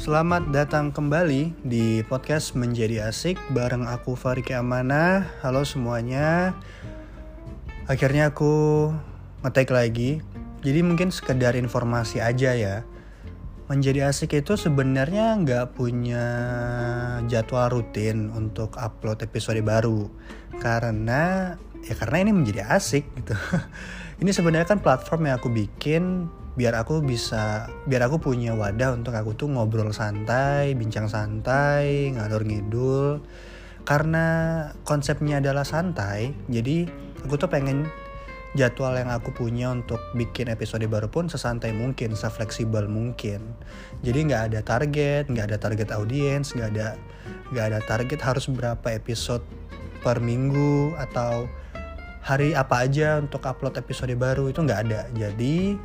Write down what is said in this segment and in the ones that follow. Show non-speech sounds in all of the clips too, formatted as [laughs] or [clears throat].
Selamat datang kembali di podcast Menjadi Asik bareng aku Fariki Amana. Halo semuanya. Akhirnya aku ngetek lagi. Jadi mungkin sekedar informasi aja ya. Menjadi Asik itu sebenarnya nggak punya jadwal rutin untuk upload episode baru. Karena ya karena ini menjadi asik gitu. [laughs] ini sebenarnya kan platform yang aku bikin biar aku bisa biar aku punya wadah untuk aku tuh ngobrol santai, bincang santai, ngalor ngidul. Karena konsepnya adalah santai, jadi aku tuh pengen jadwal yang aku punya untuk bikin episode baru pun sesantai mungkin, sefleksibel mungkin. Jadi nggak ada target, nggak ada target audiens, nggak ada nggak ada target harus berapa episode per minggu atau hari apa aja untuk upload episode baru itu nggak ada. Jadi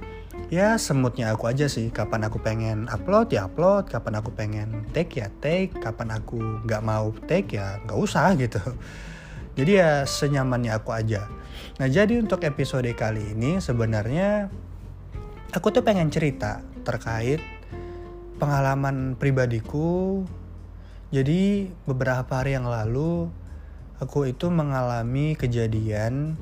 ya semutnya aku aja sih. Kapan aku pengen upload ya upload. Kapan aku pengen take ya take. Kapan aku nggak mau take ya nggak usah gitu. Jadi ya senyamannya aku aja. Nah jadi untuk episode kali ini sebenarnya aku tuh pengen cerita terkait pengalaman pribadiku. Jadi beberapa hari yang lalu aku itu mengalami kejadian.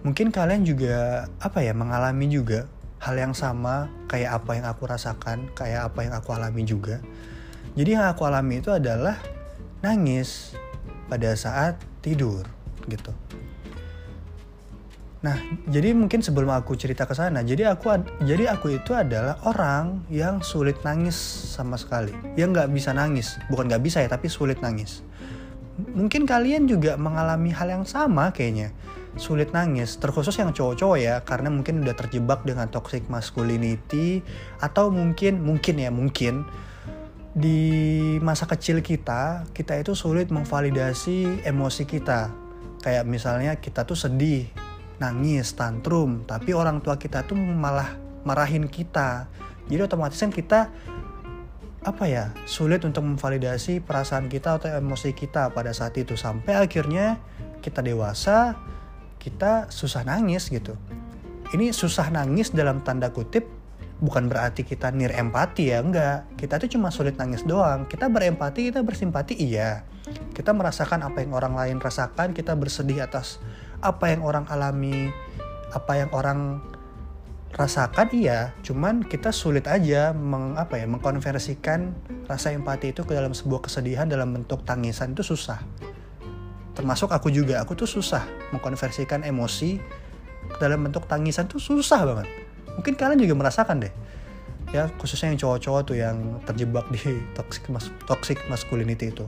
Mungkin kalian juga apa ya mengalami juga hal yang sama kayak apa yang aku rasakan, kayak apa yang aku alami juga. Jadi yang aku alami itu adalah nangis pada saat tidur gitu. Nah, jadi mungkin sebelum aku cerita ke sana, jadi aku jadi aku itu adalah orang yang sulit nangis sama sekali. Yang nggak bisa nangis, bukan nggak bisa ya, tapi sulit nangis. Mungkin kalian juga mengalami hal yang sama kayaknya sulit nangis, terkhusus yang cowok-cowok ya, karena mungkin udah terjebak dengan toxic masculinity atau mungkin mungkin ya mungkin di masa kecil kita kita itu sulit memvalidasi emosi kita. Kayak misalnya kita tuh sedih, nangis, tantrum, tapi orang tua kita tuh malah marahin kita. Jadi otomatis kan kita apa ya sulit untuk memvalidasi perasaan kita atau emosi kita pada saat itu sampai akhirnya kita dewasa kita susah nangis gitu. Ini susah nangis dalam tanda kutip bukan berarti kita nir empati ya, enggak. Kita tuh cuma sulit nangis doang. Kita berempati, kita bersimpati iya. Kita merasakan apa yang orang lain rasakan, kita bersedih atas apa yang orang alami, apa yang orang rasakan iya, cuman kita sulit aja meng, apa ya, mengkonversikan rasa empati itu ke dalam sebuah kesedihan dalam bentuk tangisan itu susah termasuk aku juga. Aku tuh susah mengkonversikan emosi dalam bentuk tangisan tuh susah banget. Mungkin kalian juga merasakan deh. Ya khususnya yang cowok-cowok tuh yang terjebak di toxic mas toxic masculinity itu.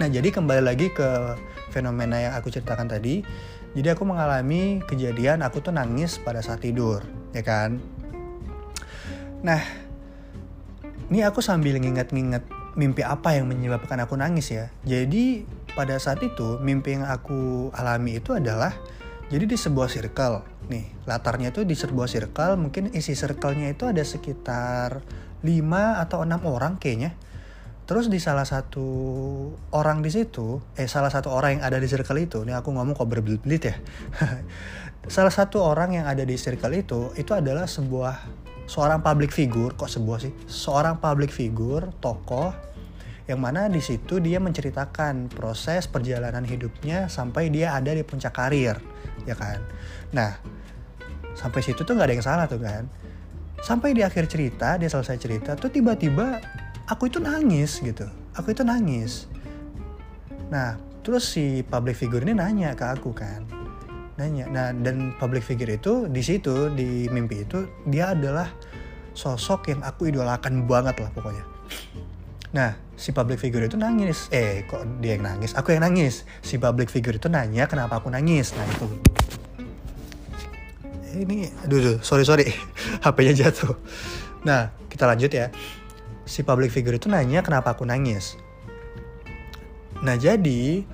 Nah jadi kembali lagi ke fenomena yang aku ceritakan tadi. Jadi aku mengalami kejadian aku tuh nangis pada saat tidur ya kan? Nah ini aku sambil nginget-nginget mimpi apa yang menyebabkan aku nangis ya. Jadi pada saat itu mimpi yang aku alami itu adalah jadi di sebuah circle. Nih latarnya itu di sebuah circle mungkin isi circle-nya itu ada sekitar 5 atau enam orang kayaknya. Terus di salah satu orang di situ eh salah satu orang yang ada di circle itu nih aku ngomong kok berbelit ya. [laughs] Salah satu orang yang ada di circle itu itu adalah sebuah seorang public figure. Kok sebuah sih? Seorang public figure tokoh yang mana di situ dia menceritakan proses perjalanan hidupnya sampai dia ada di puncak karir, ya kan. Nah, sampai situ tuh nggak ada yang salah tuh kan. Sampai di akhir cerita, dia selesai cerita, tuh tiba-tiba aku itu nangis gitu. Aku itu nangis. Nah, terus si public figure ini nanya ke aku kan. Nanya. Nah, dan public figure itu di situ di mimpi itu dia adalah sosok yang aku idolakan banget lah pokoknya. Nah, si public figure itu nangis. Eh, kok dia yang nangis? Aku yang nangis. Si public figure itu nanya kenapa aku nangis. Nah, itu. Eh, ini, aduh, aduh sorry, sorry. [laughs] HP-nya jatuh. Nah, kita lanjut ya. Si public figure itu nanya kenapa aku nangis. Nah, jadi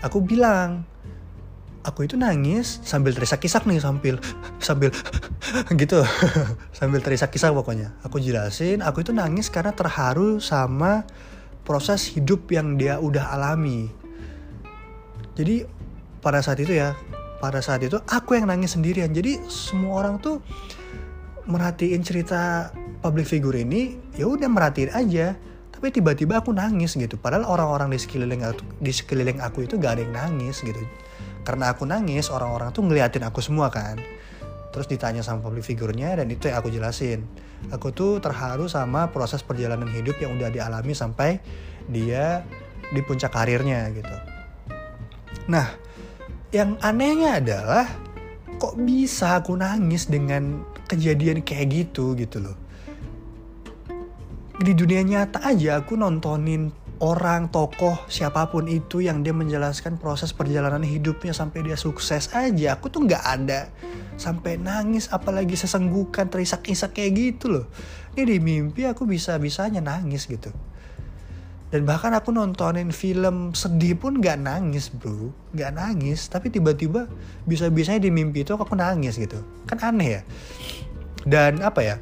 aku bilang, aku itu nangis sambil terisak-isak nih sambil sambil gitu. [laughs] Sambil terisak-isak pokoknya. Aku jelasin aku itu nangis karena terharu sama proses hidup yang dia udah alami. Jadi pada saat itu ya pada saat itu aku yang nangis sendirian. Jadi semua orang tuh merhatiin cerita public figure ini ya udah merhatiin aja. Tapi tiba-tiba aku nangis gitu. Padahal orang-orang di sekeliling aku, di sekeliling aku itu gak ada yang nangis gitu karena aku nangis orang-orang tuh ngeliatin aku semua kan. Terus ditanya sama public figurnya dan itu yang aku jelasin. Aku tuh terharu sama proses perjalanan hidup yang udah dialami sampai dia di puncak karirnya gitu. Nah yang anehnya adalah kok bisa aku nangis dengan kejadian kayak gitu gitu loh? Di dunia nyata aja aku nontonin orang tokoh siapa pun itu yang dia menjelaskan proses perjalanan hidupnya sampai dia sukses aja. Aku tuh nggak ada sampai nangis apalagi sesenggukan terisak-isak kayak gitu loh. Ini di mimpi aku bisa bisanya nangis gitu. Dan bahkan aku nontonin film sedih pun nggak nangis bro. Nggak nangis tapi tiba-tiba bisa-bisanya di mimpi itu aku nangis gitu. Kan aneh ya. Dan apa ya?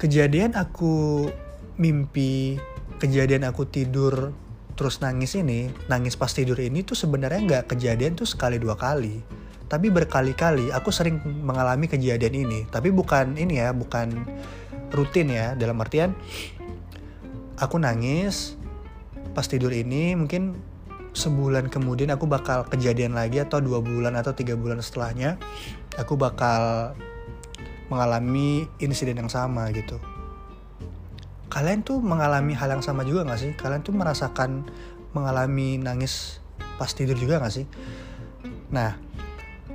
Kejadian aku mimpi kejadian aku tidur terus nangis ini nangis pas tidur ini tuh sebenarnya nggak kejadian tuh sekali dua kali. Tapi berkali-kali aku sering mengalami kejadian ini. Tapi bukan ini ya bukan rutin ya. Dalam artian aku nangis pas tidur ini mungkin sebulan kemudian aku bakal kejadian lagi atau dua bulan atau tiga bulan setelahnya aku bakal mengalami insiden yang sama gitu. Kalian tuh mengalami hal yang sama juga gak sih? Kalian tuh merasakan mengalami nangis pas tidur juga gak sih? Nah,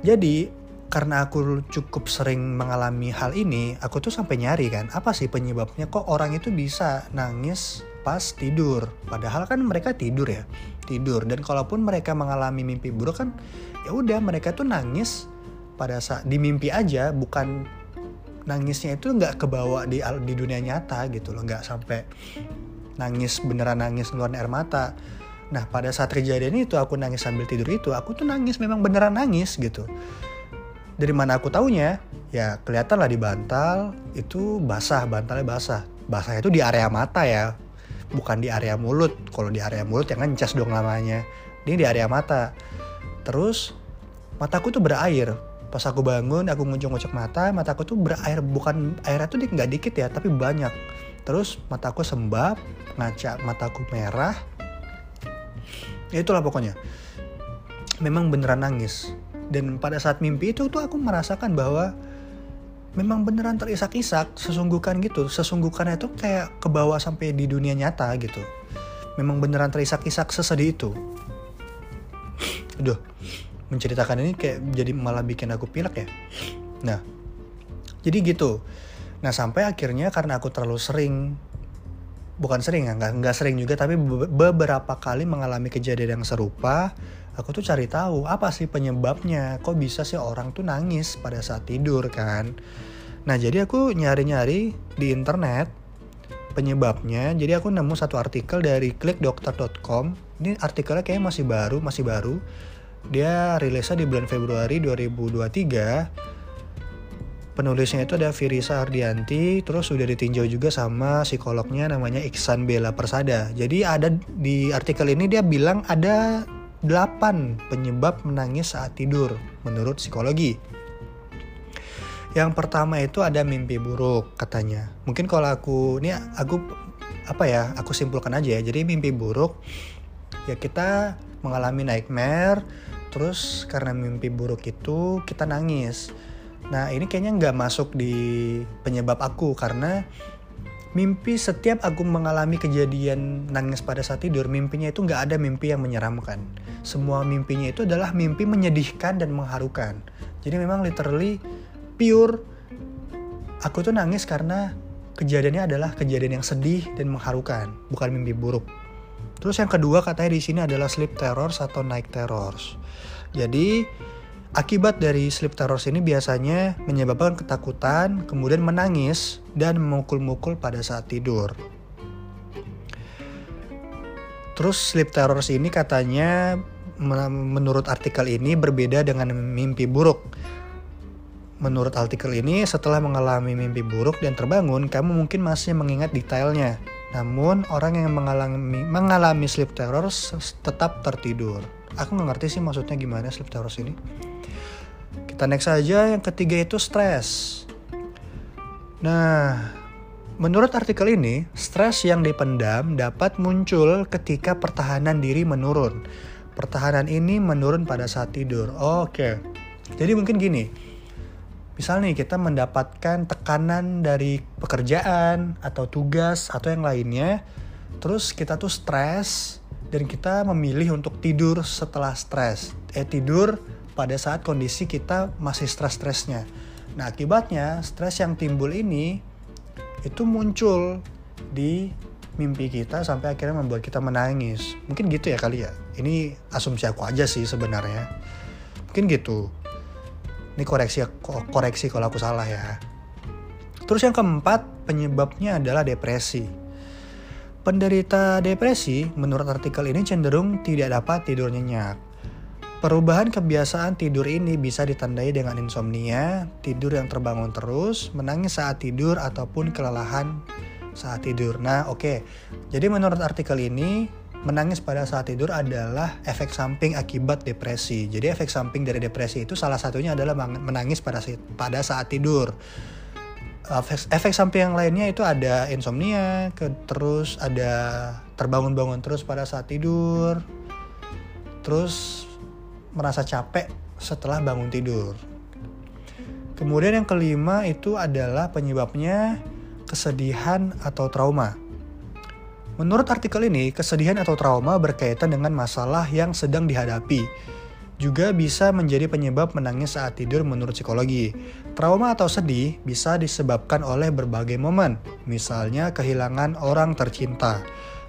jadi karena aku cukup sering mengalami hal ini, aku tuh sampai nyari kan, apa sih penyebabnya kok orang itu bisa nangis pas tidur? Padahal kan mereka tidur ya, tidur. Dan kalaupun mereka mengalami mimpi buruk kan, ya udah mereka tuh nangis pada saat di mimpi aja, bukan nangisnya itu nggak kebawa di di dunia nyata gitu loh nggak sampai nangis beneran nangis ngeluarin air mata. Nah pada saat kejadian itu aku nangis sambil tidur itu aku tuh nangis memang beneran nangis gitu. Dari mana aku taunya ya kelihatan lah di bantal itu basah bantalnya basah. Basah itu di area mata ya bukan di area mulut. Kalau di area mulut yang ngecas dong lamanya. Ini di area mata. Terus mataku tuh berair pas aku bangun aku ngucek-ngucek mata mataku tuh berair bukan airnya tuh nggak dikit ya tapi banyak. Terus mataku sembab ngaca mataku merah. Ya itulah pokoknya. Memang beneran nangis. Dan pada saat mimpi itu tuh aku merasakan bahwa memang beneran terisak-isak sesungguhkan gitu. Sesungguhkannya itu kayak ke bawah sampai di dunia nyata gitu. Memang beneran terisak-isak sesedih itu. Aduh menceritakan ini kayak jadi malah bikin aku pilek ya. Nah, jadi gitu. Nah sampai akhirnya karena aku terlalu sering, bukan sering ya, nggak sering juga, tapi beberapa kali mengalami kejadian yang serupa, aku tuh cari tahu apa sih penyebabnya. Kok bisa sih orang tuh nangis pada saat tidur kan? Nah jadi aku nyari-nyari di internet penyebabnya. Jadi aku nemu satu artikel dari klikdokter.com. Ini artikelnya kayaknya masih baru, masih baru dia rilisnya di bulan Februari 2023 penulisnya itu ada Firisa Ardianti terus sudah ditinjau juga sama psikolognya namanya Iksan Bella Persada. Jadi ada di artikel ini dia bilang ada 8 penyebab menangis saat tidur menurut psikologi. Yang pertama itu ada mimpi buruk katanya. Mungkin kalau aku ini aku apa ya aku simpulkan aja ya. Jadi mimpi buruk ya kita mengalami nightmare terus karena mimpi buruk itu kita nangis. Nah ini kayaknya nggak masuk di penyebab aku karena mimpi setiap aku mengalami kejadian nangis pada saat tidur mimpinya itu nggak ada mimpi yang menyeramkan. Semua mimpinya itu adalah mimpi menyedihkan dan mengharukan. Jadi memang literally pure aku tuh nangis karena kejadiannya adalah kejadian yang sedih dan mengharukan bukan mimpi buruk Terus yang kedua katanya di sini adalah sleep terrors atau night terrors. Jadi akibat dari sleep terrors ini biasanya menyebabkan ketakutan, kemudian menangis dan memukul-mukul pada saat tidur. Terus sleep terrors ini katanya menurut artikel ini berbeda dengan mimpi buruk. Menurut artikel ini, setelah mengalami mimpi buruk dan terbangun, kamu mungkin masih mengingat detailnya. Namun, orang yang mengalami, mengalami sleep terror tetap tertidur. Aku nggak ngerti sih maksudnya gimana sleep terror ini. Kita next aja, yang ketiga itu stres. Nah, Menurut artikel ini, stres yang dipendam dapat muncul ketika pertahanan diri menurun. Pertahanan ini menurun pada saat tidur. Oke. Jadi mungkin gini. Misal nih kita mendapatkan tekanan dari pekerjaan atau tugas atau yang lainnya, terus kita tuh stres dan kita memilih untuk tidur setelah stres. Eh tidur pada saat kondisi kita masih stres-stresnya. Nah, akibatnya stres yang timbul ini itu muncul di mimpi kita sampai akhirnya membuat kita menangis. Mungkin gitu ya kali ya. Ini asumsi aku aja sih sebenarnya. Mungkin gitu. Ini koreksi koreksi kalau aku salah ya. Terus yang keempat, penyebabnya adalah depresi. Penderita depresi, menurut artikel ini cenderung tidak dapat tidur nyenyak. Perubahan kebiasaan tidur ini bisa ditandai dengan insomnia, tidur yang terbangun terus, menangis saat tidur, ataupun kelelahan saat tidur. Nah, oke. Okay. Jadi menurut artikel ini, menangis pada saat tidur adalah efek samping akibat depresi. Jadi efek samping dari depresi itu salah satunya adalah menangis pada pada saat tidur. Efek, efek samping yang lainnya itu ada insomnia, ke, terus ada terbangun-bangun terus pada saat tidur, terus merasa capek setelah bangun tidur. Kemudian yang kelima itu adalah penyebabnya kesedihan atau trauma. Menurut artikel ini, kesedihan atau trauma berkaitan dengan masalah yang sedang dihadapi. Juga bisa menjadi penyebab menangis saat tidur menurut psikologi. Trauma atau sedih bisa disebabkan oleh berbagai momen, misalnya kehilangan orang tercinta,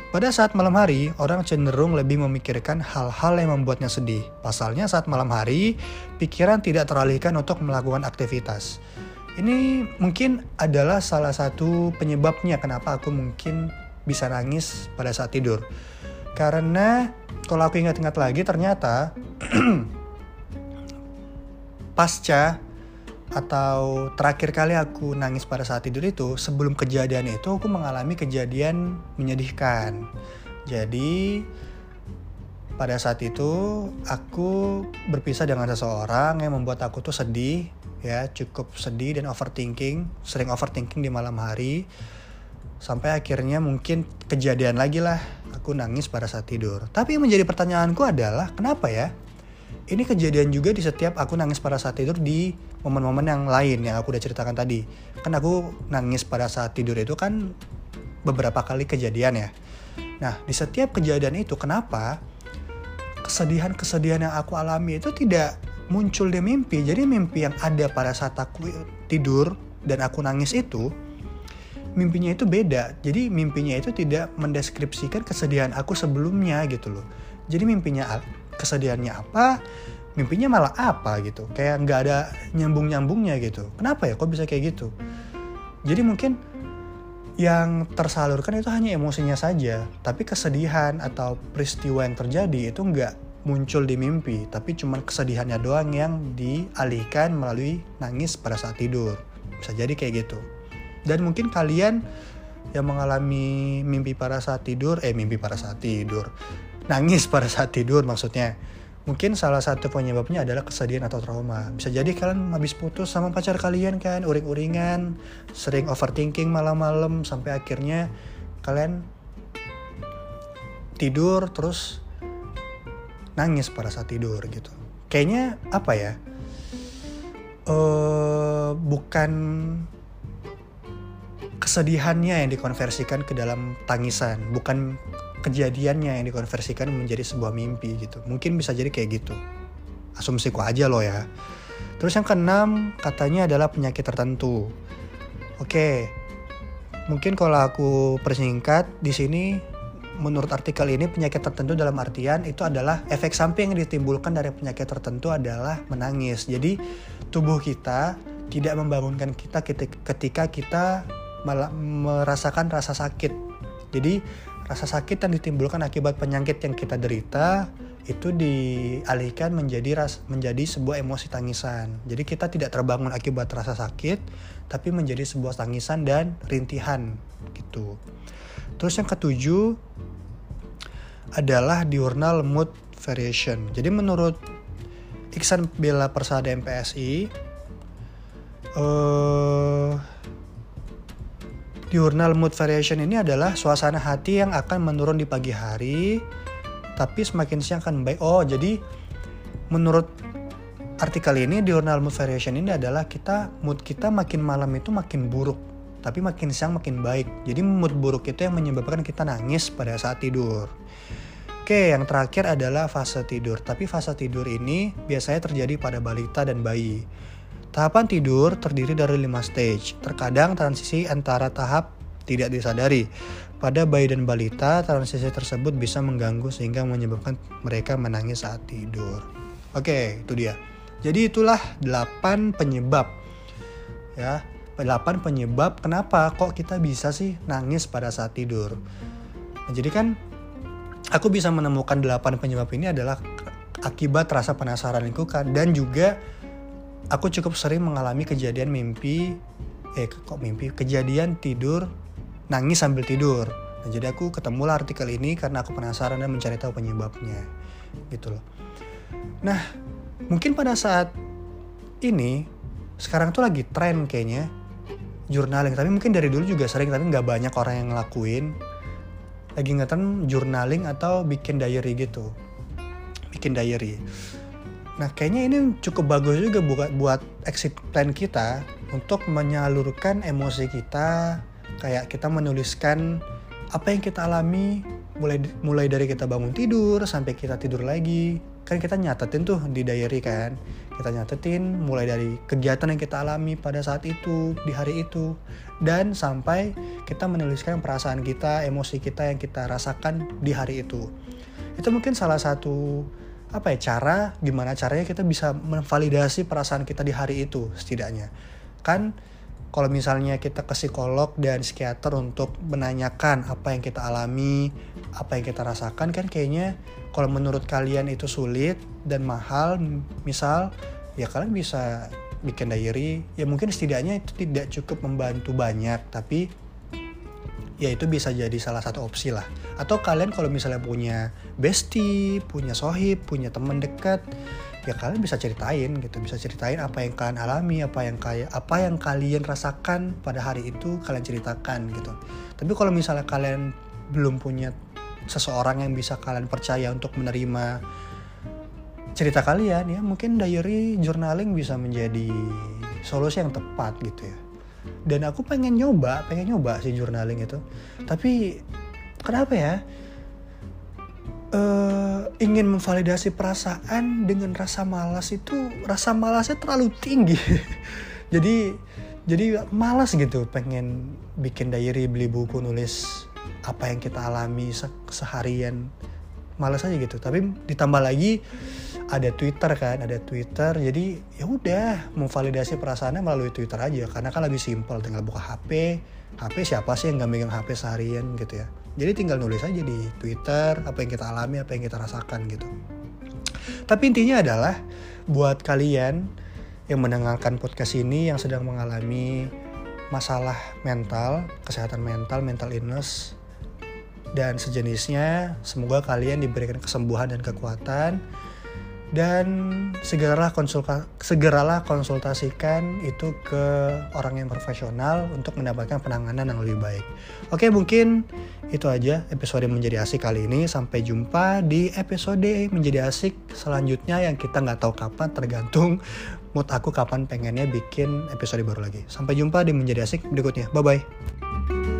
pada saat malam hari, orang cenderung lebih memikirkan hal-hal yang membuatnya sedih. Pasalnya saat malam hari, pikiran tidak teralihkan untuk melakukan aktivitas. Ini mungkin adalah salah satu penyebabnya kenapa aku mungkin bisa nangis pada saat tidur. Karena kalau aku ingat-ingat lagi ternyata [clears throat] pasca atau terakhir kali aku nangis pada saat tidur itu sebelum kejadian itu aku mengalami kejadian menyedihkan jadi pada saat itu aku berpisah dengan seseorang yang membuat aku tuh sedih ya cukup sedih dan overthinking sering overthinking di malam hari sampai akhirnya mungkin kejadian lagi lah aku nangis pada saat tidur tapi yang menjadi pertanyaanku adalah kenapa ya ini kejadian juga di setiap aku nangis pada saat tidur di momen-momen yang lain yang aku udah ceritakan tadi. Kan aku nangis pada saat tidur itu kan beberapa kali kejadian ya. Nah, di setiap kejadian itu kenapa kesedihan-kesedihan yang aku alami itu tidak muncul di mimpi. Jadi mimpi yang ada pada saat aku tidur dan aku nangis itu mimpinya itu beda. Jadi mimpinya itu tidak mendeskripsikan kesedihan aku sebelumnya gitu loh. Jadi mimpinya kesedihannya apa mimpinya malah apa gitu. Kayak nggak ada nyambung nyambungnya gitu. Kenapa ya kok bisa kayak gitu? Jadi mungkin yang tersalurkan itu hanya emosinya saja tapi kesedihan atau peristiwa yang terjadi itu nggak muncul di mimpi tapi cuma kesedihannya doang yang dialihkan melalui nangis pada saat tidur. Bisa jadi kayak gitu dan mungkin kalian yang mengalami mimpi pada saat tidur eh mimpi pada saat tidur. Nangis pada saat tidur maksudnya. Mungkin salah satu penyebabnya adalah kesedihan atau trauma. Bisa jadi kalian habis putus sama pacar kalian kan uring-uringan sering overthinking malam-malam sampai akhirnya kalian tidur terus nangis pada saat tidur gitu. Kayaknya apa ya? Uh, bukan kesedihannya yang dikonversikan ke dalam tangisan bukan kejadiannya yang dikonversikan menjadi sebuah mimpi gitu. Mungkin bisa jadi kayak gitu. Asumsiku aja loh ya. Terus yang keenam katanya adalah penyakit tertentu. Oke. Mungkin kalau aku persingkat di sini menurut artikel ini penyakit tertentu dalam artian itu adalah efek samping yang ditimbulkan dari penyakit tertentu adalah menangis. Jadi tubuh kita tidak membangunkan kita ketika kita merasakan rasa sakit. Jadi rasa sakit yang ditimbulkan akibat penyakit yang kita derita itu dialihkan menjadi ras, menjadi sebuah emosi tangisan. Jadi kita tidak terbangun akibat rasa sakit, tapi menjadi sebuah tangisan dan rintihan gitu. Terus yang ketujuh adalah diurnal mood variation. Jadi menurut Iksan Bella Persada MPSI, uh, diurnal mood variation ini adalah suasana hati yang akan menurun di pagi hari, tapi semakin siang akan baik. Oh, jadi menurut artikel ini diurnal mood variation ini adalah kita mood kita makin malam itu makin buruk, tapi makin siang makin baik. Jadi mood buruk itu yang menyebabkan kita nangis pada saat tidur. Oke, yang terakhir adalah fase tidur. Tapi fase tidur ini biasanya terjadi pada balita dan bayi. Tahapan tidur terdiri dari 5 stage. Terkadang transisi antara tahap tidak disadari. Pada bayi dan balita, transisi tersebut bisa mengganggu sehingga menyebabkan mereka menangis saat tidur. Oke, itu dia. Jadi itulah 8 penyebab. Ya, 8 penyebab kenapa kok kita bisa sih nangis pada saat tidur. Nah, jadi kan aku bisa menemukan 8 penyebab ini adalah akibat rasa penasaran lingkungan dan juga aku cukup sering mengalami kejadian mimpi eh kok mimpi? Kejadian tidur nangis sambil tidur. Nah, jadi aku ketemu artikel ini karena aku penasaran dan mencari tahu penyebabnya gitu loh. Nah mungkin pada saat ini sekarang tuh lagi tren kayaknya journaling. Tapi mungkin dari dulu juga sering tapi nggak banyak orang yang ngelakuin. Lagi ngetren journaling atau bikin diary gitu. Bikin diary Nah, kayaknya ini cukup bagus juga buat buat exit plan kita untuk menyalurkan emosi kita, kayak kita menuliskan apa yang kita alami mulai mulai dari kita bangun tidur sampai kita tidur lagi. Kan kita nyatetin tuh di diary kan. Kita nyatetin mulai dari kegiatan yang kita alami pada saat itu, di hari itu dan sampai kita menuliskan perasaan kita, emosi kita yang kita rasakan di hari itu. Itu mungkin salah satu apa ya cara gimana caranya kita bisa memvalidasi perasaan kita di hari itu setidaknya. Kan kalau misalnya kita ke psikolog dan psikiater untuk menanyakan apa yang kita alami apa yang kita rasakan kan kayaknya kalau menurut kalian itu sulit dan mahal misal ya kalian bisa bikin diary. Ya mungkin setidaknya itu tidak cukup membantu banyak tapi ya itu bisa jadi salah satu opsi lah. Atau kalian kalau misalnya punya bestie punya sohib punya teman dekat ya kalian bisa ceritain gitu. Bisa ceritain apa yang kalian alami apa yang kayak apa yang kalian rasakan pada hari itu kalian ceritakan gitu. Tapi kalau misalnya kalian belum punya seseorang yang bisa kalian percaya untuk menerima cerita kalian ya mungkin diary journaling bisa menjadi solusi yang tepat gitu ya dan aku pengen nyoba pengen nyoba si journaling itu. Tapi kenapa ya? Uh, ingin memvalidasi perasaan dengan rasa malas itu rasa malasnya terlalu tinggi. [laughs] Jadi jadi malas gitu pengen bikin diary beli buku nulis apa yang kita alami se seharian. Malas aja gitu. Tapi ditambah lagi ada Twitter kan, ada Twitter. Jadi ya udah memvalidasi perasaannya melalui Twitter aja karena kan lebih simpel tinggal buka HP. HP siapa sih yang nggak megang HP seharian gitu ya. Jadi tinggal nulis aja di Twitter apa yang kita alami, apa yang kita rasakan gitu. Tapi intinya adalah buat kalian yang mendengarkan podcast ini yang sedang mengalami masalah mental, kesehatan mental, mental illness dan sejenisnya, semoga kalian diberikan kesembuhan dan kekuatan dan segeralah konsulta segeralah konsultasikan itu ke orang yang profesional untuk mendapatkan penanganan yang lebih baik. Oke, mungkin itu aja episode menjadi asik kali ini. Sampai jumpa di episode menjadi asik selanjutnya yang kita nggak tahu kapan tergantung mood aku kapan pengennya bikin episode baru lagi. Sampai jumpa di menjadi asik berikutnya. Bye bye.